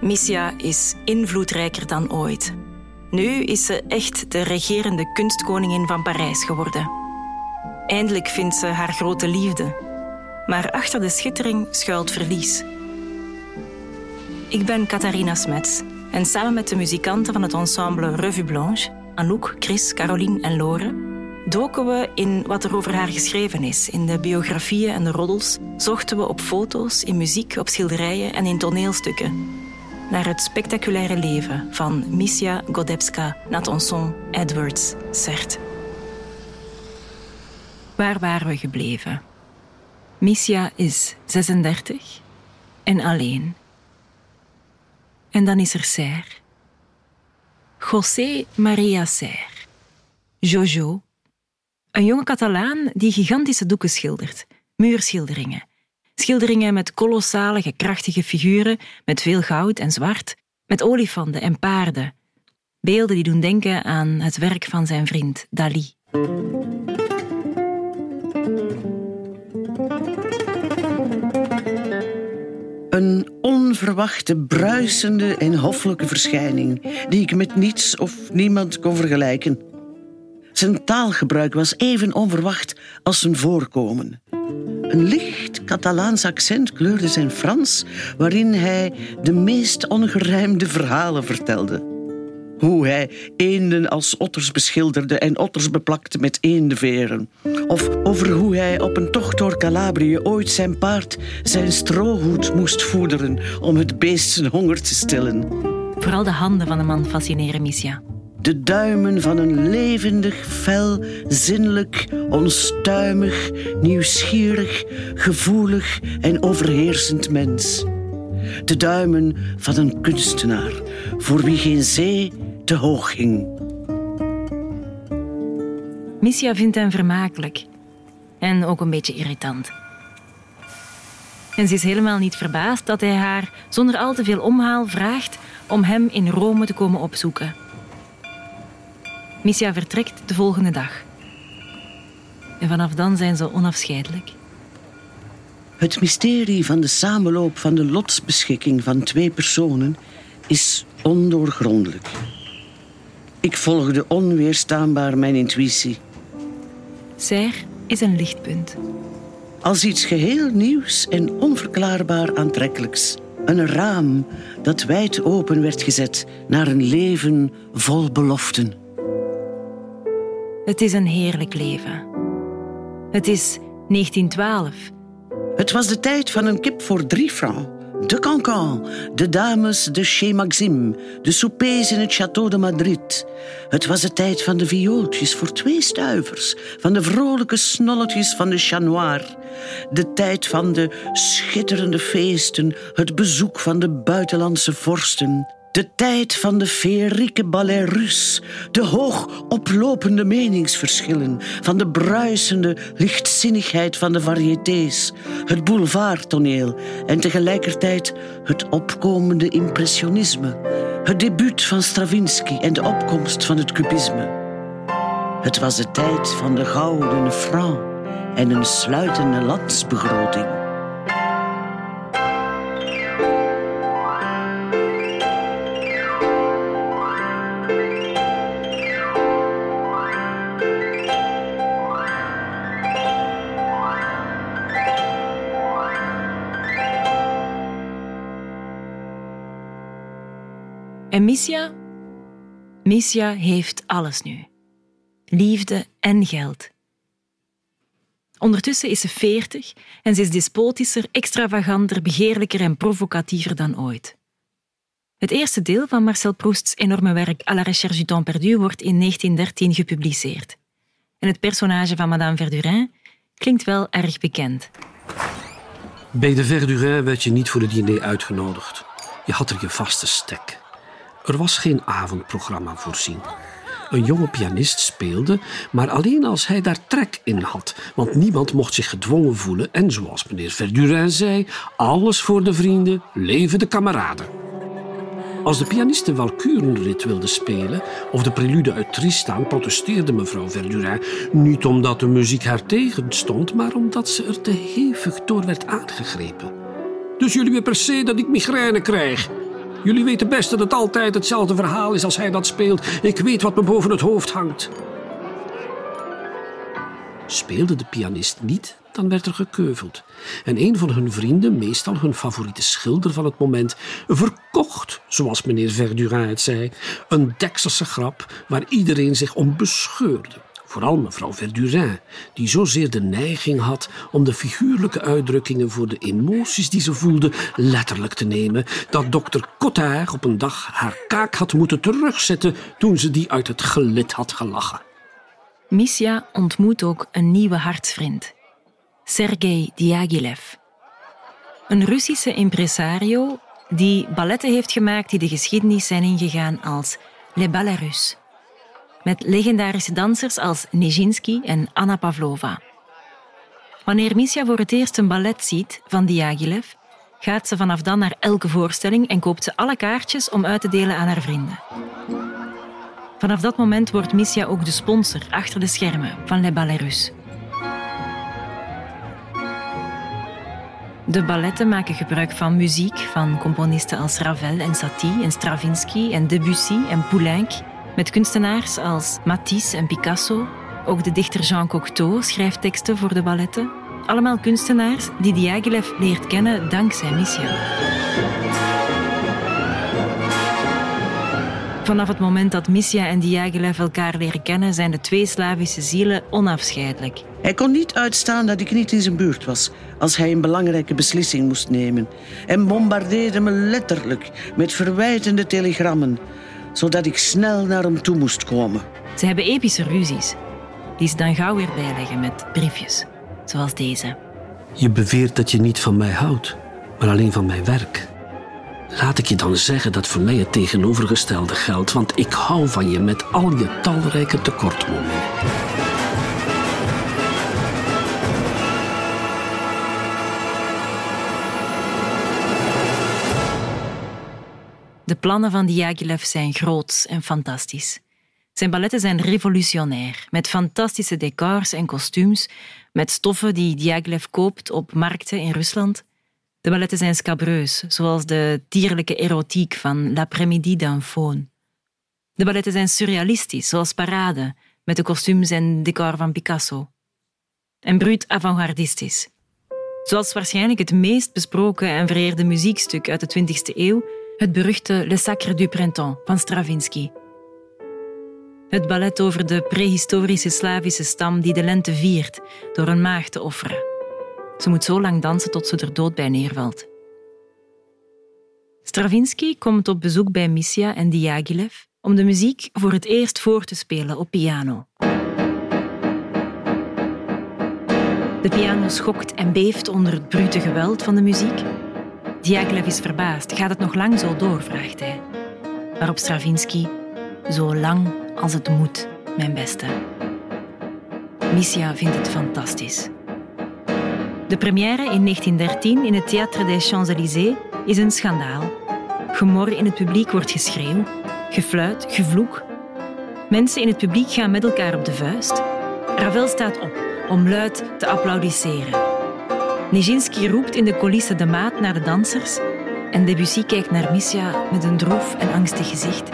Missia is invloedrijker dan ooit. Nu is ze echt de regerende kunstkoningin van Parijs geworden. Eindelijk vindt ze haar grote liefde. Maar achter de schittering schuilt verlies. Ik ben Catharina Smets en samen met de muzikanten van het ensemble Revue Blanche, Anouk, Chris, Caroline en Lore, doken we in wat er over haar geschreven is. In de biografieën en de roddels zochten we op foto's, in muziek, op schilderijen en in toneelstukken naar het spectaculaire leven van Missia Godebska Natanson Edwards Sert. Waar waren we gebleven? Missia is 36 en alleen. En dan is er Serre. José Maria Serre. Jojo. Een jonge Catalaan die gigantische doeken schildert, muurschilderingen. Schilderingen met kolossale, krachtige figuren, met veel goud en zwart, met olifanten en paarden. Beelden die doen denken aan het werk van zijn vriend Dali. Een onverwachte, bruisende en hoffelijke verschijning, die ik met niets of niemand kon vergelijken. Zijn taalgebruik was even onverwacht als zijn voorkomen. Een licht Catalaans accent kleurde zijn Frans, waarin hij de meest ongerijmde verhalen vertelde. Hoe hij eenden als otters beschilderde en otters beplakte met eendenveren. Of over hoe hij op een tocht door Calabrië ooit zijn paard zijn strohoed moest voederen om het beest zijn honger te stillen. Vooral de handen van de man fascineren Missia. De duimen van een levendig, fel, zinnelijk, onstuimig, nieuwsgierig, gevoelig en overheersend mens. De duimen van een kunstenaar, voor wie geen zee te hoog ging. Missia vindt hem vermakelijk en ook een beetje irritant. En ze is helemaal niet verbaasd dat hij haar zonder al te veel omhaal vraagt om hem in Rome te komen opzoeken. Missia vertrekt de volgende dag. En vanaf dan zijn ze onafscheidelijk. Het mysterie van de samenloop van de lotsbeschikking van twee personen is ondoorgrondelijk. Ik volgde onweerstaanbaar mijn intuïtie. Serre is een lichtpunt. Als iets geheel nieuws en onverklaarbaar aantrekkelijks. Een raam dat wijd open werd gezet naar een leven vol beloften. Het is een heerlijk leven. Het is 1912. Het was de tijd van een kip voor drie francs. De cancan, de dames de chez Maxime, de soupers in het château de Madrid. Het was de tijd van de viooltjes voor twee stuivers, van de vrolijke snolletjes van de Chat Noir. De tijd van de schitterende feesten, het bezoek van de buitenlandse vorsten. De tijd van de feerieke ballet Rus, de hoog oplopende meningsverschillen, van de bruisende lichtzinnigheid van de variétés, het boulevardtoneel en tegelijkertijd het opkomende impressionisme, het debuut van Stravinsky en de opkomst van het cubisme. Het was de tijd van de gouden franc en een sluitende landsbegroting. En? Missia heeft alles nu. Liefde en geld. Ondertussen is ze veertig en ze is despotischer, extravaganter, begeerlijker en provocatiever dan ooit. Het eerste deel van Marcel Proust's enorme werk À la recherche du temps perdu wordt in 1913 gepubliceerd. En het personage van Madame Verdurin klinkt wel erg bekend. Bij de Verdurin werd je niet voor het diner uitgenodigd. Je had er je vaste stek. Er was geen avondprogramma voorzien. Een jonge pianist speelde, maar alleen als hij daar trek in had, want niemand mocht zich gedwongen voelen en zoals meneer Verdurin zei, alles voor de vrienden, leven de kameraden. Als de pianist een Walkurenrit wilde spelen of de prelude uit Tristan, protesteerde mevrouw Verdurin niet omdat de muziek haar tegenstond, maar omdat ze er te hevig door werd aangegrepen. Dus jullie willen per se dat ik migraine krijg, Jullie weten best dat het altijd hetzelfde verhaal is als hij dat speelt. Ik weet wat me boven het hoofd hangt. Speelde de pianist niet, dan werd er gekeuveld. En een van hun vrienden, meestal hun favoriete schilder van het moment, verkocht, zoals meneer Verdurin het zei, een Dekselse grap waar iedereen zich om bescheurde. Vooral mevrouw Verdurin, die zozeer de neiging had om de figuurlijke uitdrukkingen voor de emoties die ze voelde letterlijk te nemen, dat dokter Cotard op een dag haar kaak had moeten terugzetten toen ze die uit het gelid had gelachen. Misja ontmoet ook een nieuwe hartsvriend, Sergei Diaghilev. Een Russische impresario die balletten heeft gemaakt die de geschiedenis zijn ingegaan als Les Ballets Russes met legendarische dansers als Nijinsky en Anna Pavlova. Wanneer Misja voor het eerst een ballet ziet van Diaghilev, gaat ze vanaf dan naar elke voorstelling en koopt ze alle kaartjes om uit te delen aan haar vrienden. Vanaf dat moment wordt Misja ook de sponsor achter de schermen van Les Ballets Russes. De balletten maken gebruik van muziek van componisten als Ravel en Satie en Stravinsky en Debussy en Poulenc met kunstenaars als Matisse en Picasso. Ook de dichter Jean Cocteau schrijft teksten voor de balletten. Allemaal kunstenaars die Diaghilev leert kennen dankzij Misja. Vanaf het moment dat Misja en Diaghilev elkaar leren kennen, zijn de twee Slavische zielen onafscheidelijk. Hij kon niet uitstaan dat ik niet in zijn buurt was als hij een belangrijke beslissing moest nemen. En bombardeerde me letterlijk met verwijtende telegrammen zodat ik snel naar hem toe moest komen. Ze hebben epische ruzies, die ze dan gauw weer bijleggen met briefjes, zoals deze. Je beweert dat je niet van mij houdt, maar alleen van mijn werk. Laat ik je dan zeggen dat voor mij het tegenovergestelde geldt, want ik hou van je met al je talrijke tekortkomingen. De plannen van Diaghilev zijn groot en fantastisch. Zijn balletten zijn revolutionair, met fantastische decors en kostuums, met stoffen die Diaghilev koopt op markten in Rusland. De balletten zijn scabreus, zoals de dierlijke erotiek van L'après-midi d'un faune. De balletten zijn surrealistisch, zoals Parade, met de kostuums en decor van Picasso. En bruut avant-gardistisch. Zoals waarschijnlijk het meest besproken en vereerde muziekstuk uit de 20e eeuw, het beruchte Le Sacre du Printemps van Stravinsky. Het ballet over de prehistorische Slavische stam die de lente viert door een maag te offeren. Ze moet zo lang dansen tot ze er dood bij neervalt. Stravinsky komt op bezoek bij Missia en Diaghilev om de muziek voor het eerst voor te spelen op piano. De piano schokt en beeft onder het brute geweld van de muziek Diaghilev is verbaasd. Gaat het nog lang zo door? vraagt hij. Waarop Stravinsky, zo lang als het moet, mijn beste. Missia vindt het fantastisch. De première in 1913 in het Théâtre des Champs-Élysées is een schandaal. Gemor in het publiek wordt geschreeuw, gefluit, gevloek. Mensen in het publiek gaan met elkaar op de vuist. Ravel staat op om luid te applaudisseren. Nijinsky roept in de coulisse de maat naar de dansers en Debussy kijkt naar Misja met een droef en angstig gezicht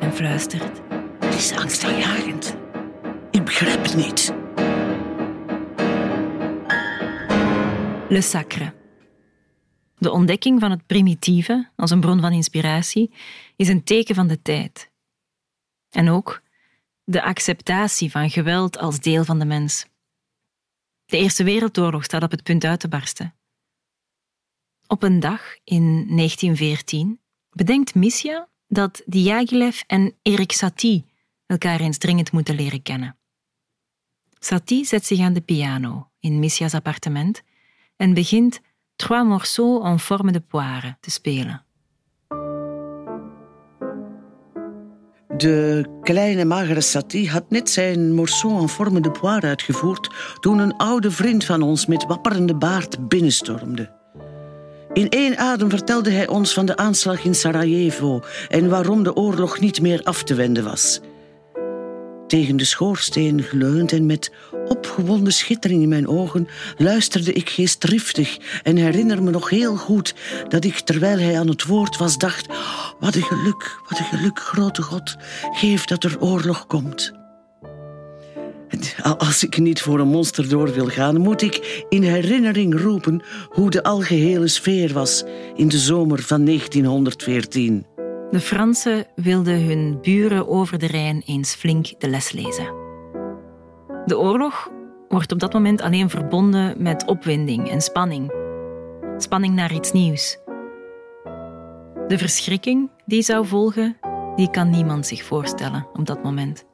en fluistert. Het is angstaanjagend. Ik begrijp het niet. Le Sacre. De ontdekking van het primitieve als een bron van inspiratie is een teken van de tijd. En ook de acceptatie van geweld als deel van de mens. De Eerste Wereldoorlog staat op het punt uit te barsten. Op een dag in 1914 bedenkt Misja dat Diaghilev en Erik Satie elkaar eens dringend moeten leren kennen. Satie zet zich aan de piano in Misja's appartement en begint Trois morceaux en forme de poire te spelen. De kleine magere Satie had net zijn morceau en forme de poire uitgevoerd toen een oude vriend van ons met wapperende baard binnenstormde. In één adem vertelde hij ons van de aanslag in Sarajevo en waarom de oorlog niet meer af te wenden was. Tegen de schoorsteen geleund en met opgewonden schittering in mijn ogen luisterde ik geestdriftig en herinner me nog heel goed dat ik, terwijl hij aan het woord was, dacht: Wat een geluk, wat een geluk, grote God. Geef dat er oorlog komt. Als ik niet voor een monster door wil gaan, moet ik in herinnering roepen hoe de algehele sfeer was in de zomer van 1914. De Fransen wilden hun buren over de Rijn eens flink de les lezen. De oorlog wordt op dat moment alleen verbonden met opwinding en spanning. Spanning naar iets nieuws. De verschrikking die zou volgen, die kan niemand zich voorstellen op dat moment.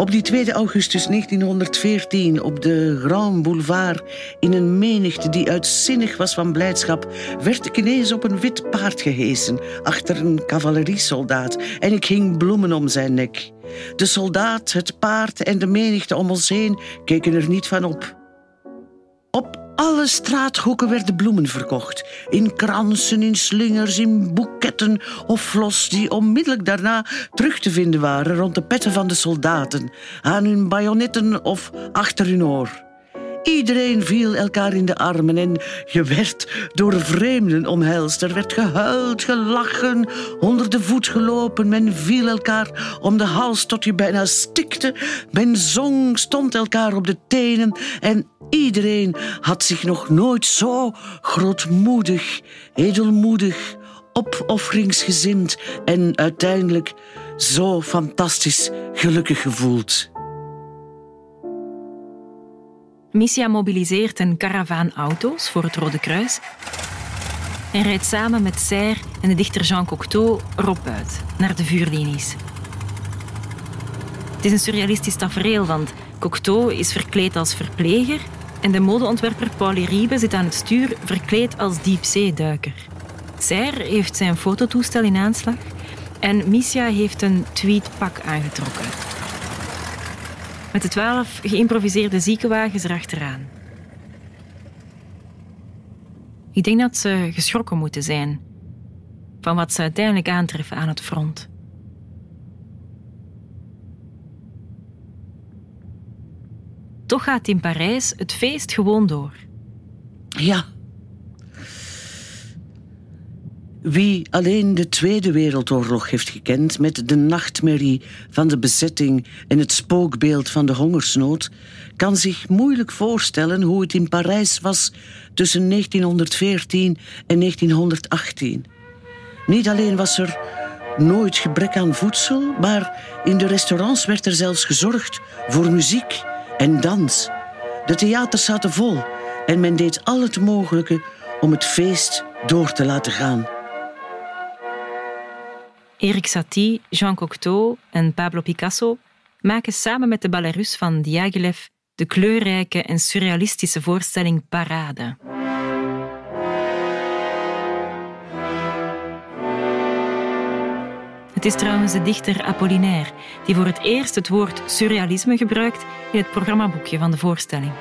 Op die 2 augustus 1914 op de Grand Boulevard in een menigte die uitzinnig was van blijdschap, werd ik ineens op een wit paard gehesen achter een cavaleriesoldaat en ik hing bloemen om zijn nek. De soldaat, het paard en de menigte om ons heen keken er niet van op. Op alle straathoeken werden bloemen verkocht. In kransen, in slingers, in boeketten of flos die onmiddellijk daarna terug te vinden waren rond de petten van de soldaten, aan hun bajonetten of achter hun oor. Iedereen viel elkaar in de armen en je werd door vreemden omhelst. Er werd gehuild, gelachen, onder de voet gelopen. Men viel elkaar om de hals tot je bijna stikte. Men zong, stond elkaar op de tenen en iedereen had zich nog nooit zo grootmoedig, edelmoedig, opofferingsgezind en uiteindelijk zo fantastisch gelukkig gevoeld. Missia mobiliseert een karavaan auto's voor het Rode Kruis en rijdt samen met Serre en de dichter Jean Cocteau erop uit, naar de vuurlinies. Het is een surrealistisch tafereel, want Cocteau is verkleed als verpleger en de modeontwerper Paul Riebe zit aan het stuur verkleed als diepzeeduiker. Serre heeft zijn fototoestel in aanslag en Missia heeft een tweedpak aangetrokken met de twaalf geïmproviseerde ziekenwagens erachteraan. Ik denk dat ze geschrokken moeten zijn van wat ze uiteindelijk aantreffen aan het front. Toch gaat in Parijs het feest gewoon door. Ja, wie alleen de Tweede Wereldoorlog heeft gekend met de nachtmerrie van de bezetting en het spookbeeld van de hongersnood, kan zich moeilijk voorstellen hoe het in Parijs was tussen 1914 en 1918. Niet alleen was er nooit gebrek aan voedsel, maar in de restaurants werd er zelfs gezorgd voor muziek en dans. De theaters zaten vol en men deed al het mogelijke om het feest door te laten gaan. Erik Satie, Jean Cocteau en Pablo Picasso maken samen met de Ballerus van Diaghilev de kleurrijke en surrealistische voorstelling Parade. Het is trouwens de dichter Apollinaire die voor het eerst het woord surrealisme gebruikt in het programmaboekje van de voorstelling.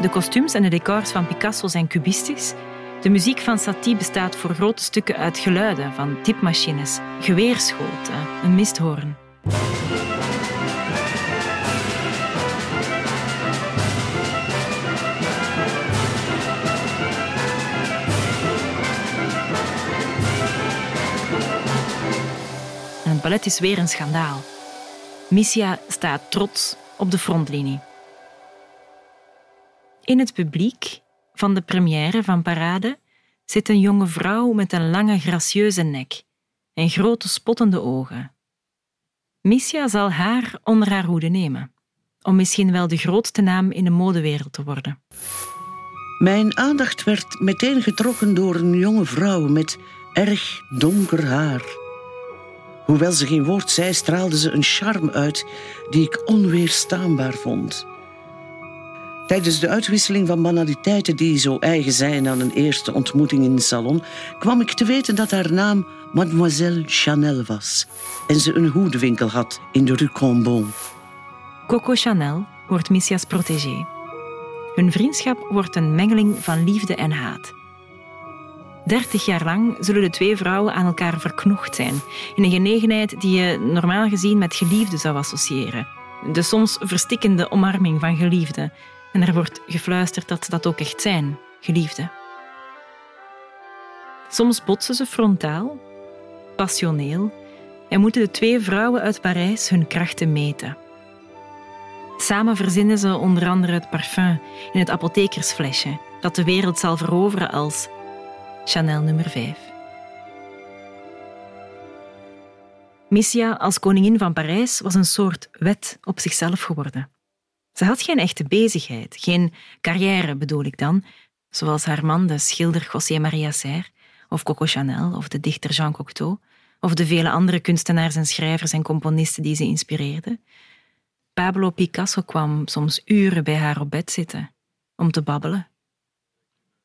De kostuums en de decors van Picasso zijn cubistisch de muziek van Satie bestaat voor grote stukken uit geluiden van tipmachines, geweerschoten, een misthoorn. En het ballet is weer een schandaal. Missia staat trots op de frontlinie. In het publiek van de première van Parade zit een jonge vrouw met een lange, gracieuze nek en grote spottende ogen. Missia zal haar onder haar hoede nemen, om misschien wel de grootste naam in de modewereld te worden. Mijn aandacht werd meteen getrokken door een jonge vrouw met erg donker haar. Hoewel ze geen woord zei, straalde ze een charme uit die ik onweerstaanbaar vond. Tijdens de uitwisseling van banaliteiten die zo eigen zijn aan een eerste ontmoeting in de salon, kwam ik te weten dat haar naam Mademoiselle Chanel was en ze een hoedenwinkel had in de Rue Combon. Coco Chanel wordt Missia's protégé. Hun vriendschap wordt een mengeling van liefde en haat. Dertig jaar lang zullen de twee vrouwen aan elkaar verknocht zijn, in een genegenheid die je normaal gezien met geliefde zou associëren. De soms verstikkende omarming van geliefden, en er wordt gefluisterd dat ze dat ook echt zijn, geliefde. Soms botsen ze frontaal. passioneel en moeten de twee vrouwen uit Parijs hun krachten meten. Samen verzinnen ze onder andere het parfum in het apothekersflesje dat de wereld zal veroveren als Chanel nummer 5. Missia als koningin van Parijs was een soort wet op zichzelf geworden. Ze had geen echte bezigheid, geen carrière bedoel ik dan, zoals haar man, de schilder José Maria Serre, of Coco Chanel, of de dichter Jean Cocteau, of de vele andere kunstenaars en schrijvers en componisten die ze inspireerde. Pablo Picasso kwam soms uren bij haar op bed zitten om te babbelen.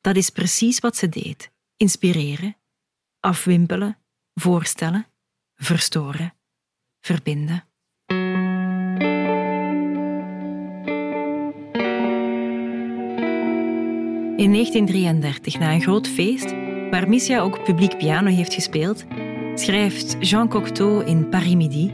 Dat is precies wat ze deed: inspireren, afwimpelen, voorstellen, verstoren, verbinden. In 1933, na een groot feest, waar Missia ook publiek piano heeft gespeeld, schrijft Jean Cocteau in Paris Midi.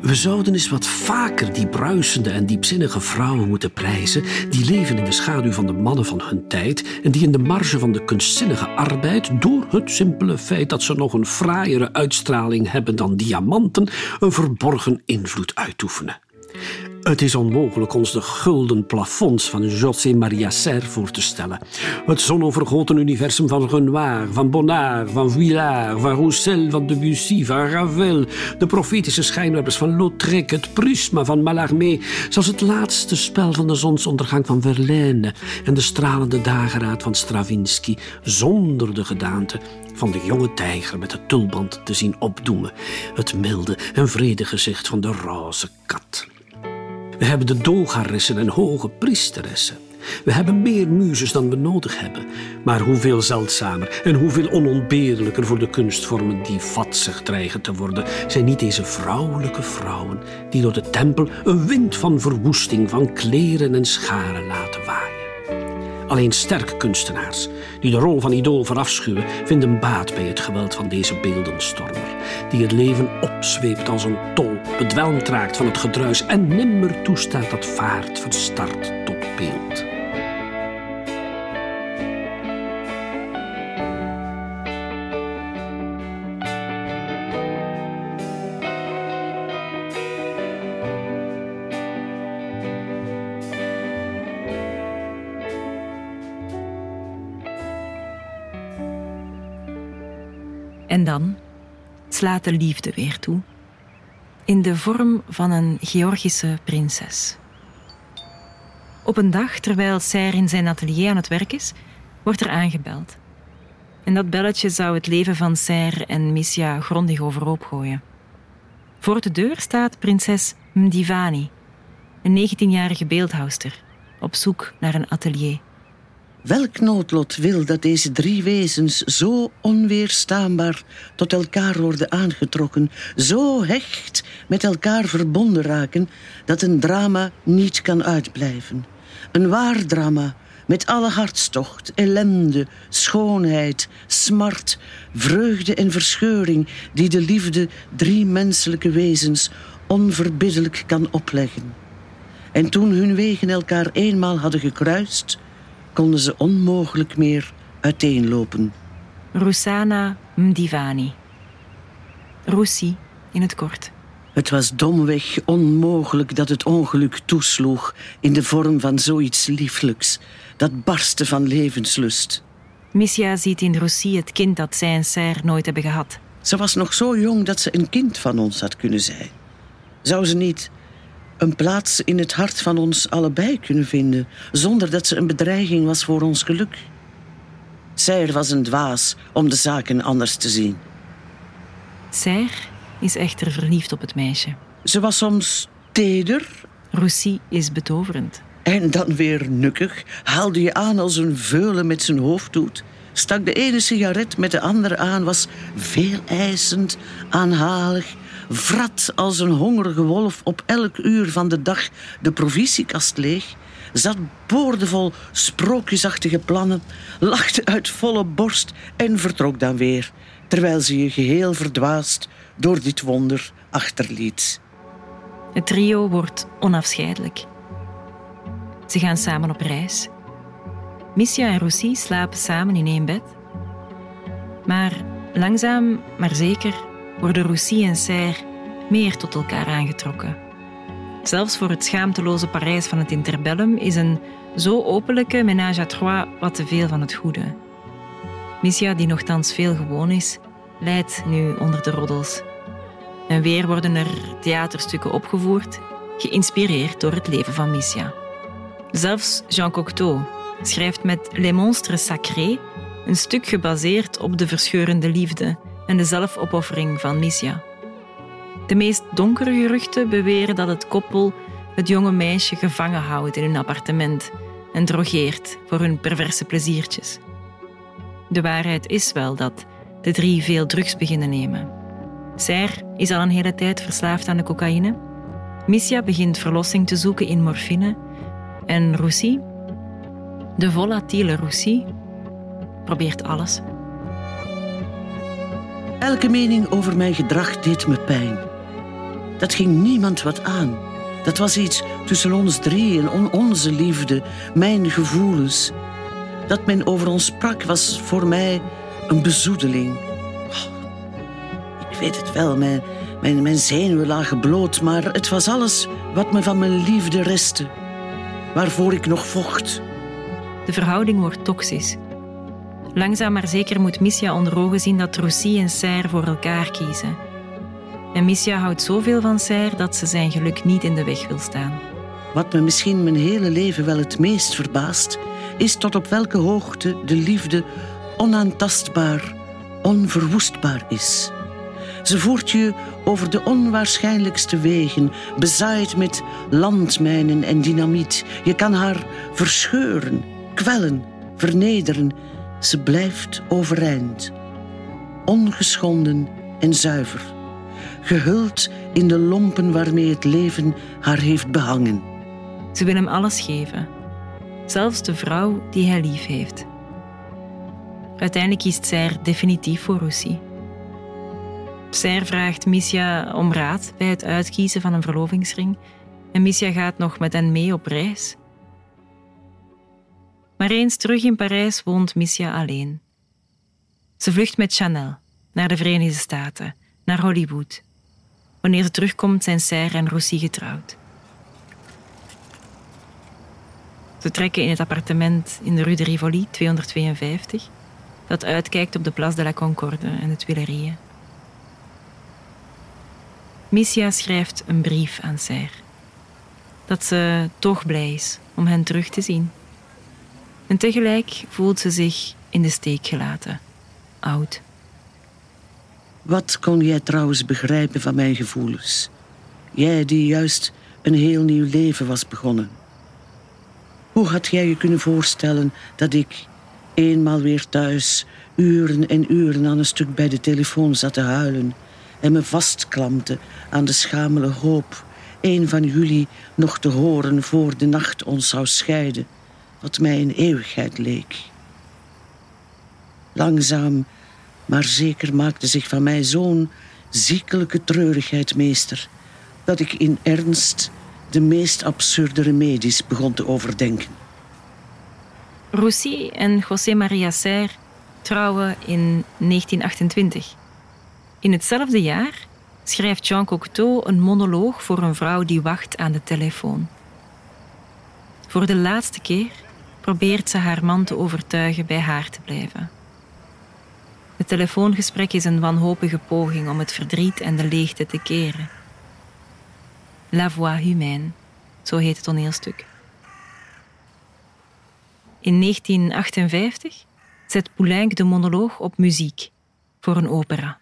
We zouden eens wat vaker die bruisende en diepzinnige vrouwen moeten prijzen, die leven in de schaduw van de mannen van hun tijd en die in de marge van de kunstzinnige arbeid, door het simpele feit dat ze nog een fraaiere uitstraling hebben dan diamanten, een verborgen invloed uitoefenen. Het is onmogelijk ons de gulden plafonds van José Maria Serre voor te stellen. Het zonovergoten universum van Renoir, van Bonnard, van Vuillard, van Roussel, van Debussy, van Ravel, de profetische schijnwerpers van Lautrec, het prisma van Mallarmé, zelfs het laatste spel van de zonsondergang van Verlaine en de stralende dageraad van Stravinsky, zonder de gedaante van de jonge tijger met de tulband te zien opdoemen, het milde en vrede gezicht van de roze kat. We hebben de dogaressen en hoge priesteressen. We hebben meer muzes dan we nodig hebben. Maar hoeveel zeldzamer en hoeveel onontbeerlijker voor de kunstvormen die vatsig dreigen te worden, zijn niet deze vrouwelijke vrouwen die door de tempel een wind van verwoesting van kleren en scharen laten waaien. Alleen sterke kunstenaars, die de rol van idool verafschuwen, vinden baat bij het geweld van deze beeldenstormer, die het leven opzweept als een tol, bedwelmd raakt van het gedruis en nimmer toestaat dat vaart verstart slaat de liefde weer toe, in de vorm van een Georgische prinses. Op een dag, terwijl Serre in zijn atelier aan het werk is, wordt er aangebeld. En dat belletje zou het leven van Serre en Missia grondig overhoop gooien. Voor de deur staat prinses Mdivani, een 19-jarige beeldhouster, op zoek naar een atelier. Welk noodlot wil dat deze drie wezens zo onweerstaanbaar tot elkaar worden aangetrokken, zo hecht met elkaar verbonden raken, dat een drama niet kan uitblijven? Een waar drama met alle hartstocht, ellende, schoonheid, smart, vreugde en verscheuring die de liefde drie menselijke wezens onverbiddelijk kan opleggen. En toen hun wegen elkaar eenmaal hadden gekruist, konden ze onmogelijk meer uiteenlopen. Rusana Mdivani. Roussi in het kort. Het was domweg onmogelijk dat het ongeluk toesloeg in de vorm van zoiets lieflijks, dat barstte van levenslust. Missia ziet in Roussi het kind dat zij en Serre nooit hebben gehad. Ze was nog zo jong dat ze een kind van ons had kunnen zijn. Zou ze niet een plaats in het hart van ons allebei kunnen vinden, zonder dat ze een bedreiging was voor ons geluk? Serre was een dwaas om de zaken anders te zien. Serre is echter verliefd op het meisje. Ze was soms teder Roussi is betoverend. en dan weer nukkig, haalde je aan als een veulen met zijn hoofd doet, stak de ene sigaret met de andere aan, was veel eisend, aanhalig, vrat als een hongerige wolf op elk uur van de dag de provisiekast leeg, zat boordevol sprookjesachtige plannen, lachte uit volle borst en vertrok dan weer, terwijl ze je geheel verdwaasd door dit wonder achterliet. Het trio wordt onafscheidelijk. Ze gaan samen op reis. Missia en Roussi slapen samen in één bed. Maar langzaam, maar zeker, worden Roussy en Serre meer tot elkaar aangetrokken. Zelfs voor het schaamteloze Parijs van het interbellum is een zo openlijke ménage à trois wat te veel van het goede. Missia, die nogthans veel gewoon is, leidt nu onder de roddels. En weer worden er theaterstukken opgevoerd, geïnspireerd door het leven van Missia. Zelfs Jean Cocteau schrijft met Les Monstres Sacrés een stuk gebaseerd op de verscheurende liefde en de zelfopoffering van Missia. De meest donkere geruchten beweren dat het koppel het jonge meisje gevangen houdt in hun appartement en drogeert voor hun perverse pleziertjes. De waarheid is wel dat de drie veel drugs beginnen nemen. Serre is al een hele tijd verslaafd aan de cocaïne. Missia begint verlossing te zoeken in morfine. En Roussy, de volatiele Roussy, probeert alles. Elke mening over mijn gedrag deed me pijn. Dat ging niemand wat aan. Dat was iets tussen ons drie en on onze liefde, mijn gevoelens. Dat men over ons sprak was voor mij een bezoedeling. Oh, ik weet het wel, mijn, mijn, mijn zenuwen lagen bloot, maar het was alles wat me van mijn liefde restte, waarvoor ik nog vocht. De verhouding wordt toxisch. Langzaam maar zeker moet Missia onder ogen zien dat Roussy en Serre voor elkaar kiezen. En Missia houdt zoveel van Serre dat ze zijn geluk niet in de weg wil staan. Wat me misschien mijn hele leven wel het meest verbaast, is tot op welke hoogte de liefde onaantastbaar, onverwoestbaar is. Ze voert je over de onwaarschijnlijkste wegen, bezaaid met landmijnen en dynamiet. Je kan haar verscheuren, kwellen, vernederen. Ze blijft overeind, ongeschonden en zuiver, gehuld in de lompen waarmee het leven haar heeft behangen. Ze wil hem alles geven, zelfs de vrouw die hij lief heeft. Uiteindelijk kiest zij definitief voor Roussy. Serre vraagt Missia om raad bij het uitkiezen van een verlovingsring en Missia gaat nog met hen mee op reis. Maar eens terug in Parijs woont Missia alleen. Ze vlucht met Chanel naar de Verenigde Staten, naar Hollywood. Wanneer ze terugkomt zijn Serre en Roussy getrouwd. Ze trekken in het appartement in de Rue de Rivoli 252, dat uitkijkt op de Place de la Concorde en de Tuileries. Missia schrijft een brief aan Serre. Dat ze toch blij is om hen terug te zien. En tegelijk voelt ze zich in de steek gelaten, oud. Wat kon jij trouwens begrijpen van mijn gevoelens? Jij die juist een heel nieuw leven was begonnen. Hoe had jij je kunnen voorstellen dat ik, eenmaal weer thuis, uren en uren aan een stuk bij de telefoon zat te huilen en me vastklampte aan de schamele hoop een van jullie nog te horen voor de nacht ons zou scheiden, wat mij een eeuwigheid leek. Langzaam, maar zeker maakte zich van mij zo'n ziekelijke treurigheid meester, dat ik in ernst de meest absurde remedies begon te overdenken. Roussy en José Maria Serre trouwen in 1928. In hetzelfde jaar schrijft Jean Cocteau een monoloog voor een vrouw die wacht aan de telefoon. Voor de laatste keer probeert ze haar man te overtuigen bij haar te blijven. Het telefoongesprek is een wanhopige poging om het verdriet en de leegte te keren. La Voix Humaine, zo heet het toneelstuk. In 1958 zet Poulenc de monoloog op muziek voor een opera.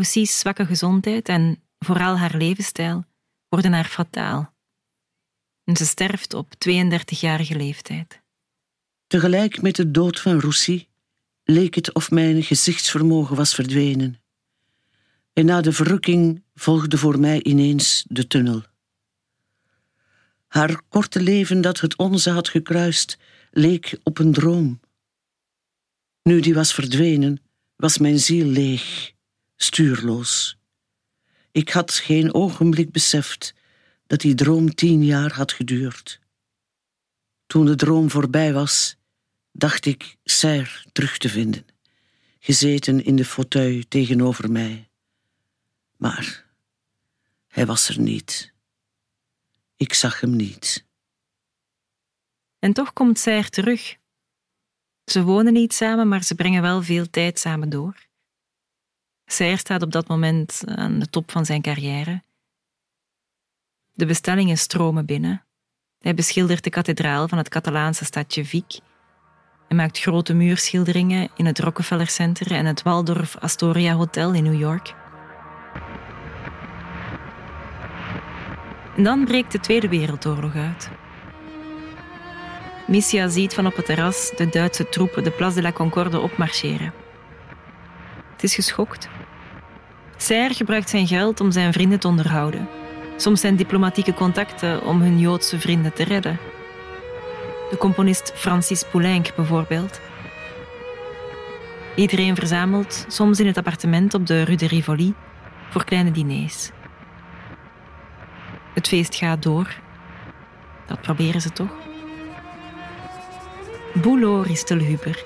Roussy's zwakke gezondheid en vooral haar levensstijl worden haar fataal. En ze sterft op 32-jarige leeftijd. Tegelijk met de dood van Roussy leek het of mijn gezichtsvermogen was verdwenen. En na de verrukking volgde voor mij ineens de tunnel. Haar korte leven dat het onze had gekruist, leek op een droom. Nu die was verdwenen, was mijn ziel leeg, stuurloos. Ik had geen ogenblik beseft dat die droom tien jaar had geduurd. Toen de droom voorbij was, dacht ik Serre terug te vinden, gezeten in de fauteuil tegenover mij. Maar hij was er niet. Ik zag hem niet. En toch komt Serre terug. Ze wonen niet samen, maar ze brengen wel veel tijd samen door. Serre staat op dat moment aan de top van zijn carrière. De bestellingen stromen binnen. Hij beschildert de kathedraal van het Catalaanse stadje Vic. Hij maakt grote muurschilderingen in het Rockefeller Center en het Waldorf Astoria Hotel in New York. En dan breekt de Tweede Wereldoorlog uit. Missia ziet van op het terras de Duitse troepen de Place de la Concorde opmarcheren. Het is geschokt. Serre gebruikt zijn geld om zijn vrienden te onderhouden. Soms zijn diplomatieke contacten om hun Joodse vrienden te redden. De componist Francis Poulenc bijvoorbeeld. Iedereen verzamelt, soms in het appartement op de Rue de Rivoli, voor kleine diners. Het feest gaat door. Dat proberen ze toch? Boulot Ristelhuber,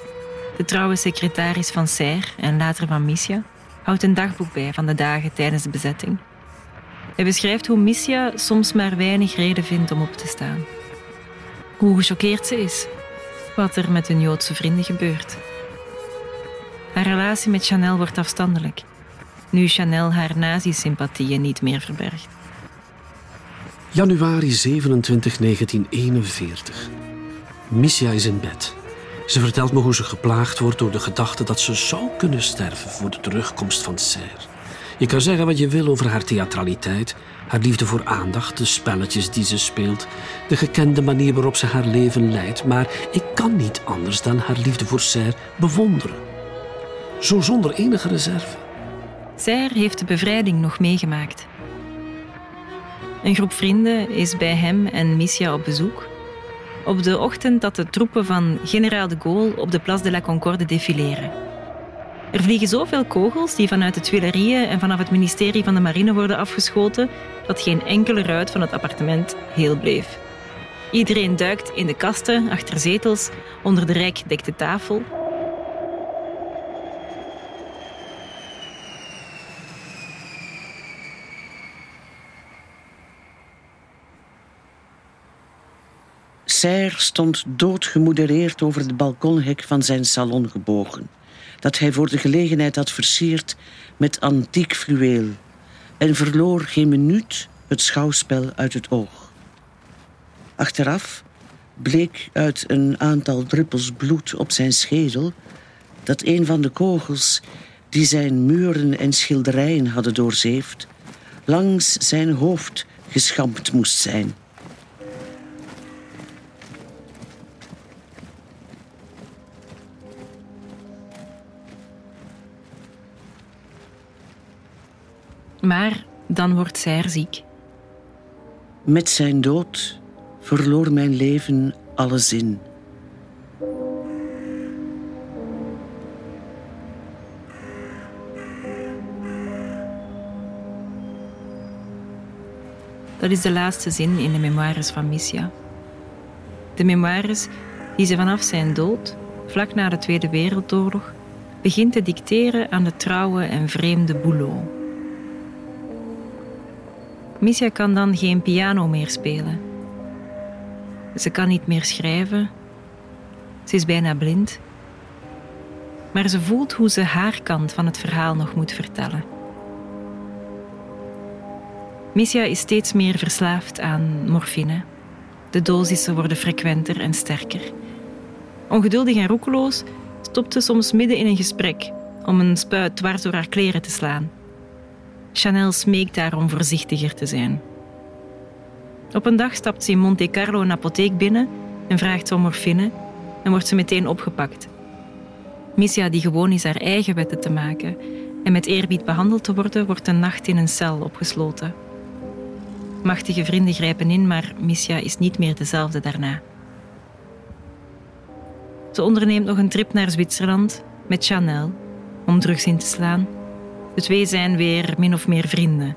de trouwe secretaris van Serre en later van Missia, houdt een dagboek bij van de dagen tijdens de bezetting. Hij beschrijft hoe Missia soms maar weinig reden vindt om op te staan. Hoe gechoqueerd ze is. Wat er met hun Joodse vrienden gebeurt. Haar relatie met Chanel wordt afstandelijk. Nu Chanel haar nazi-sympathieën niet meer verbergt. Januari 27, 1941. Missia is in bed. Ze vertelt me hoe ze geplaagd wordt door de gedachte dat ze zou kunnen sterven voor de terugkomst van Serre. Je kan zeggen wat je wil over haar theatraliteit, haar liefde voor aandacht, de spelletjes die ze speelt, de gekende manier waarop ze haar leven leidt, maar ik kan niet anders dan haar liefde voor Serre bewonderen. Zo zonder enige reserve. Serre heeft de bevrijding nog meegemaakt. Een groep vrienden is bij hem en Missia op bezoek. Op de ochtend dat de troepen van generaal de Gaulle op de Place de la Concorde defileren. Er vliegen zoveel kogels die vanuit de Tuileries en vanaf het ministerie van de Marine worden afgeschoten, dat geen enkele ruit van het appartement heel bleef. Iedereen duikt in de kasten, achter zetels, onder de rijkdekte tafel. Serre stond doodgemodereerd over het balkonhek van zijn salon gebogen, dat hij voor de gelegenheid had versierd met antiek fluweel, en verloor geen minuut het schouwspel uit het oog. Achteraf bleek uit een aantal druppels bloed op zijn schedel dat een van de kogels die zijn muren en schilderijen hadden doorzeefd, langs zijn hoofd geschampt moest zijn. Maar dan wordt Serre ziek. Met zijn dood verloor mijn leven alle zin. Dat is de laatste zin in de memoires van Missia. De memoires die ze vanaf zijn dood, vlak na de Tweede Wereldoorlog, begint te dicteren aan de trouwe en vreemde Boulot. Missia kan dan geen piano meer spelen. Ze kan niet meer schrijven. Ze is bijna blind. Maar ze voelt hoe ze haar kant van het verhaal nog moet vertellen. Missia is steeds meer verslaafd aan morfine. De dosissen worden frequenter en sterker. Ongeduldig en roekeloos stopt ze soms midden in een gesprek om een spuit dwars door haar kleren te slaan. Chanel smeekt haar om voorzichtiger te zijn. Op een dag stapt ze in Monte Carlo een apotheek binnen en vraagt om morfine en wordt ze meteen opgepakt. Missia, die gewoon is haar eigen wetten te maken en met eerbied behandeld te worden, wordt een nacht in een cel opgesloten. Machtige vrienden grijpen in, maar Missia is niet meer dezelfde daarna. Ze onderneemt nog een trip naar Zwitserland met Chanel om drugs in te slaan. De twee zijn weer min of meer vrienden.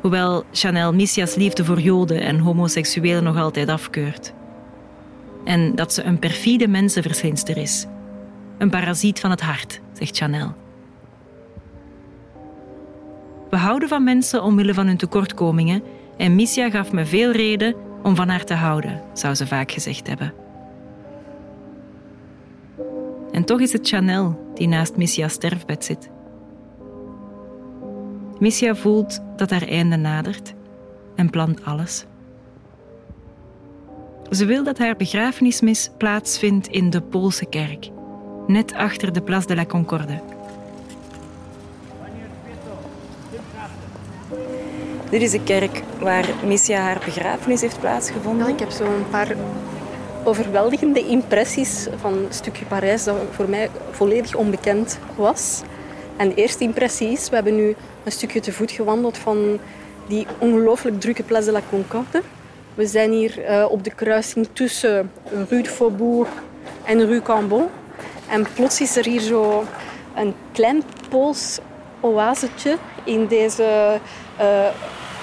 Hoewel Chanel Missia's liefde voor Joden en homoseksuelen nog altijd afkeurt. En dat ze een perfide mensenverslinster is. Een parasiet van het hart, zegt Chanel. We houden van mensen omwille van hun tekortkomingen en Missia gaf me veel reden om van haar te houden, zou ze vaak gezegd hebben. En toch is het Chanel die naast Missia's sterfbed zit. Missia voelt dat haar einde nadert en plant alles. Ze wil dat haar begrafenismis plaatsvindt in de Poolse kerk, net achter de Place de la Concorde. Dit is de kerk waar Missia haar begrafenis heeft plaatsgevonden. Ja, ik heb zo'n paar overweldigende impressies van een stukje Parijs dat voor mij volledig onbekend was. En de eerste impressie is, we hebben nu een stukje te voet gewandeld van die ongelooflijk drukke Place de la Concorde. We zijn hier uh, op de kruising tussen Rue de Faubourg en Rue Cambon. En plots is er hier zo een klein Pools oasetje in deze uh,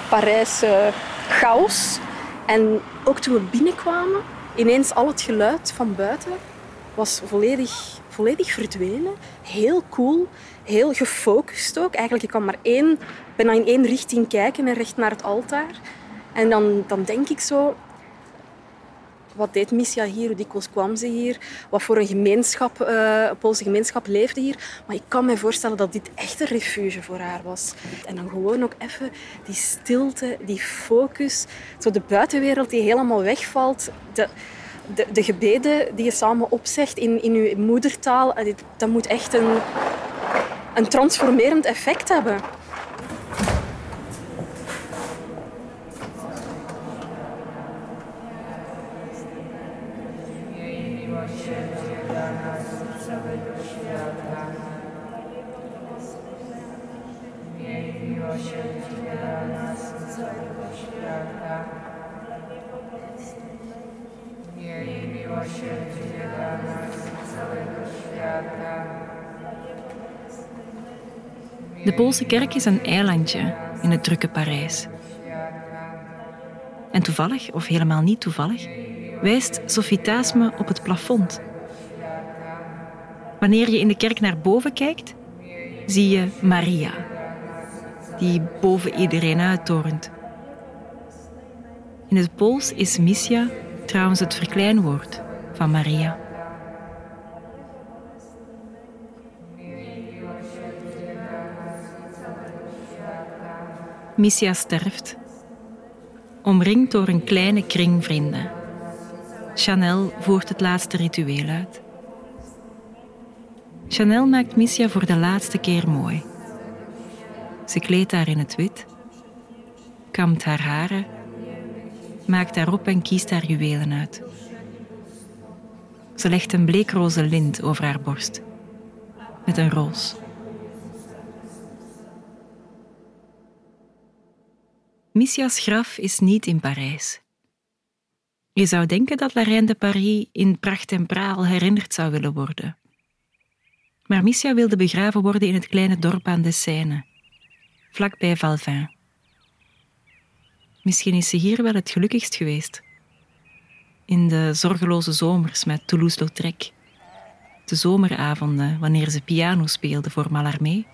Parijse chaos. En ook toen we binnenkwamen, ineens al het geluid van buiten was volledig, volledig verdwenen. Heel cool, heel gefocust ook. Eigenlijk, je kan maar één, in één richting kijken en recht naar het altaar. En dan, dan denk ik zo, wat deed Missia hier, hoe dikwijls kwam ze hier, wat voor een gemeenschap, uh, Poolse gemeenschap leefde hier. Maar ik kan me voorstellen dat dit echt een refuge voor haar was. En dan gewoon ook even die stilte, die focus, zo de buitenwereld die helemaal wegvalt. De, de gebeden die je samen opzegt in, in je moedertaal, dat moet echt een, een transformerend effect hebben. De Poolse kerk is een eilandje in het drukke Parijs. En toevallig, of helemaal niet toevallig, wijst sofitaasme op het plafond. Wanneer je in de kerk naar boven kijkt, zie je Maria, die boven iedereen uittorent. In het Pools is Missia trouwens het verkleinwoord van Maria. Missia sterft, omringd door een kleine kring vrienden. Chanel voert het laatste ritueel uit. Chanel maakt Missia voor de laatste keer mooi. Ze kleedt haar in het wit, kamt haar haren, maakt haar op en kiest haar juwelen uit. Ze legt een bleekroze lint over haar borst, met een roos. Missia's graf is niet in Parijs. Je zou denken dat La de Paris in pracht en praal herinnerd zou willen worden. Maar Missia wilde begraven worden in het kleine dorp aan de Seine, vlakbij Valvin. Misschien is ze hier wel het gelukkigst geweest. In de zorgeloze zomers met Toulouse-Lautrec. De zomeravonden wanneer ze piano speelde voor Mallarmé.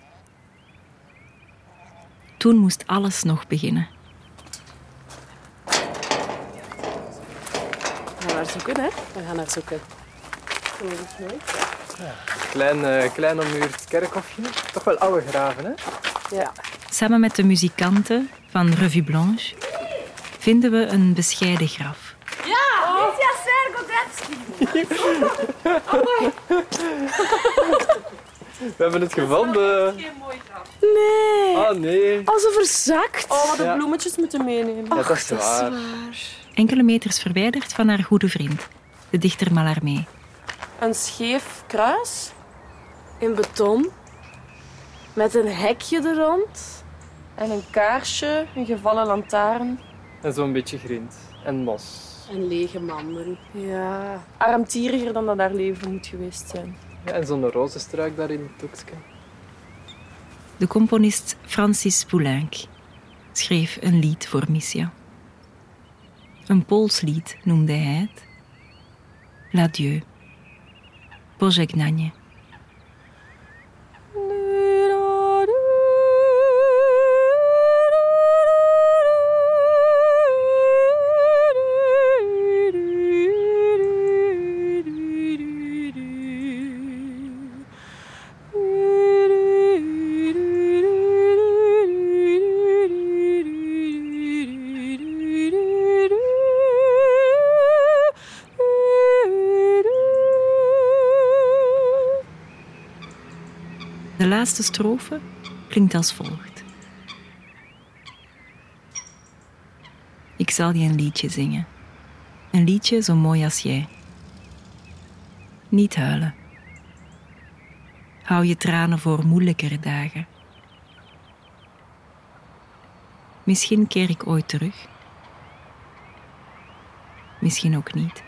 Toen moest alles nog beginnen. We gaan naar zoeken, hè? We gaan naar zoeken. Ja. Klein, uh, klein ommuurd kerkhofje. Toch wel oude graven, hè? Ja. Samen met de muzikanten van Revue Blanche vinden we een bescheiden graf. Ja! Misja Sergodetski! We hebben het gevonden. Geen mooi graf. Nee. Oh nee. Als ze verzakt. Oh, wat de Ja. bloemetjes moeten meenemen. Dat is waar. Enkele meters verwijderd van haar goede vriend, de dichter Mallarmé. Een scheef kruis. In beton. Met een hekje er rond. En een kaarsje, een gevallen lantaarn. En zo'n beetje grind. En mos. En lege manden. Ja, armtieriger dan dat haar leven moet geweest zijn. Ja, en zo'n rozenstruik daar in het. De componist Francis Poulenc schreef een lied voor Missia. Een Pools lied noemde hij het. L'adieu. Pożegnanie. Laatste strofe klinkt als volgt. Ik zal je een liedje zingen. Een liedje zo mooi als jij. Niet huilen. Hou je tranen voor moeilijkere dagen. Misschien keer ik ooit terug. Misschien ook niet.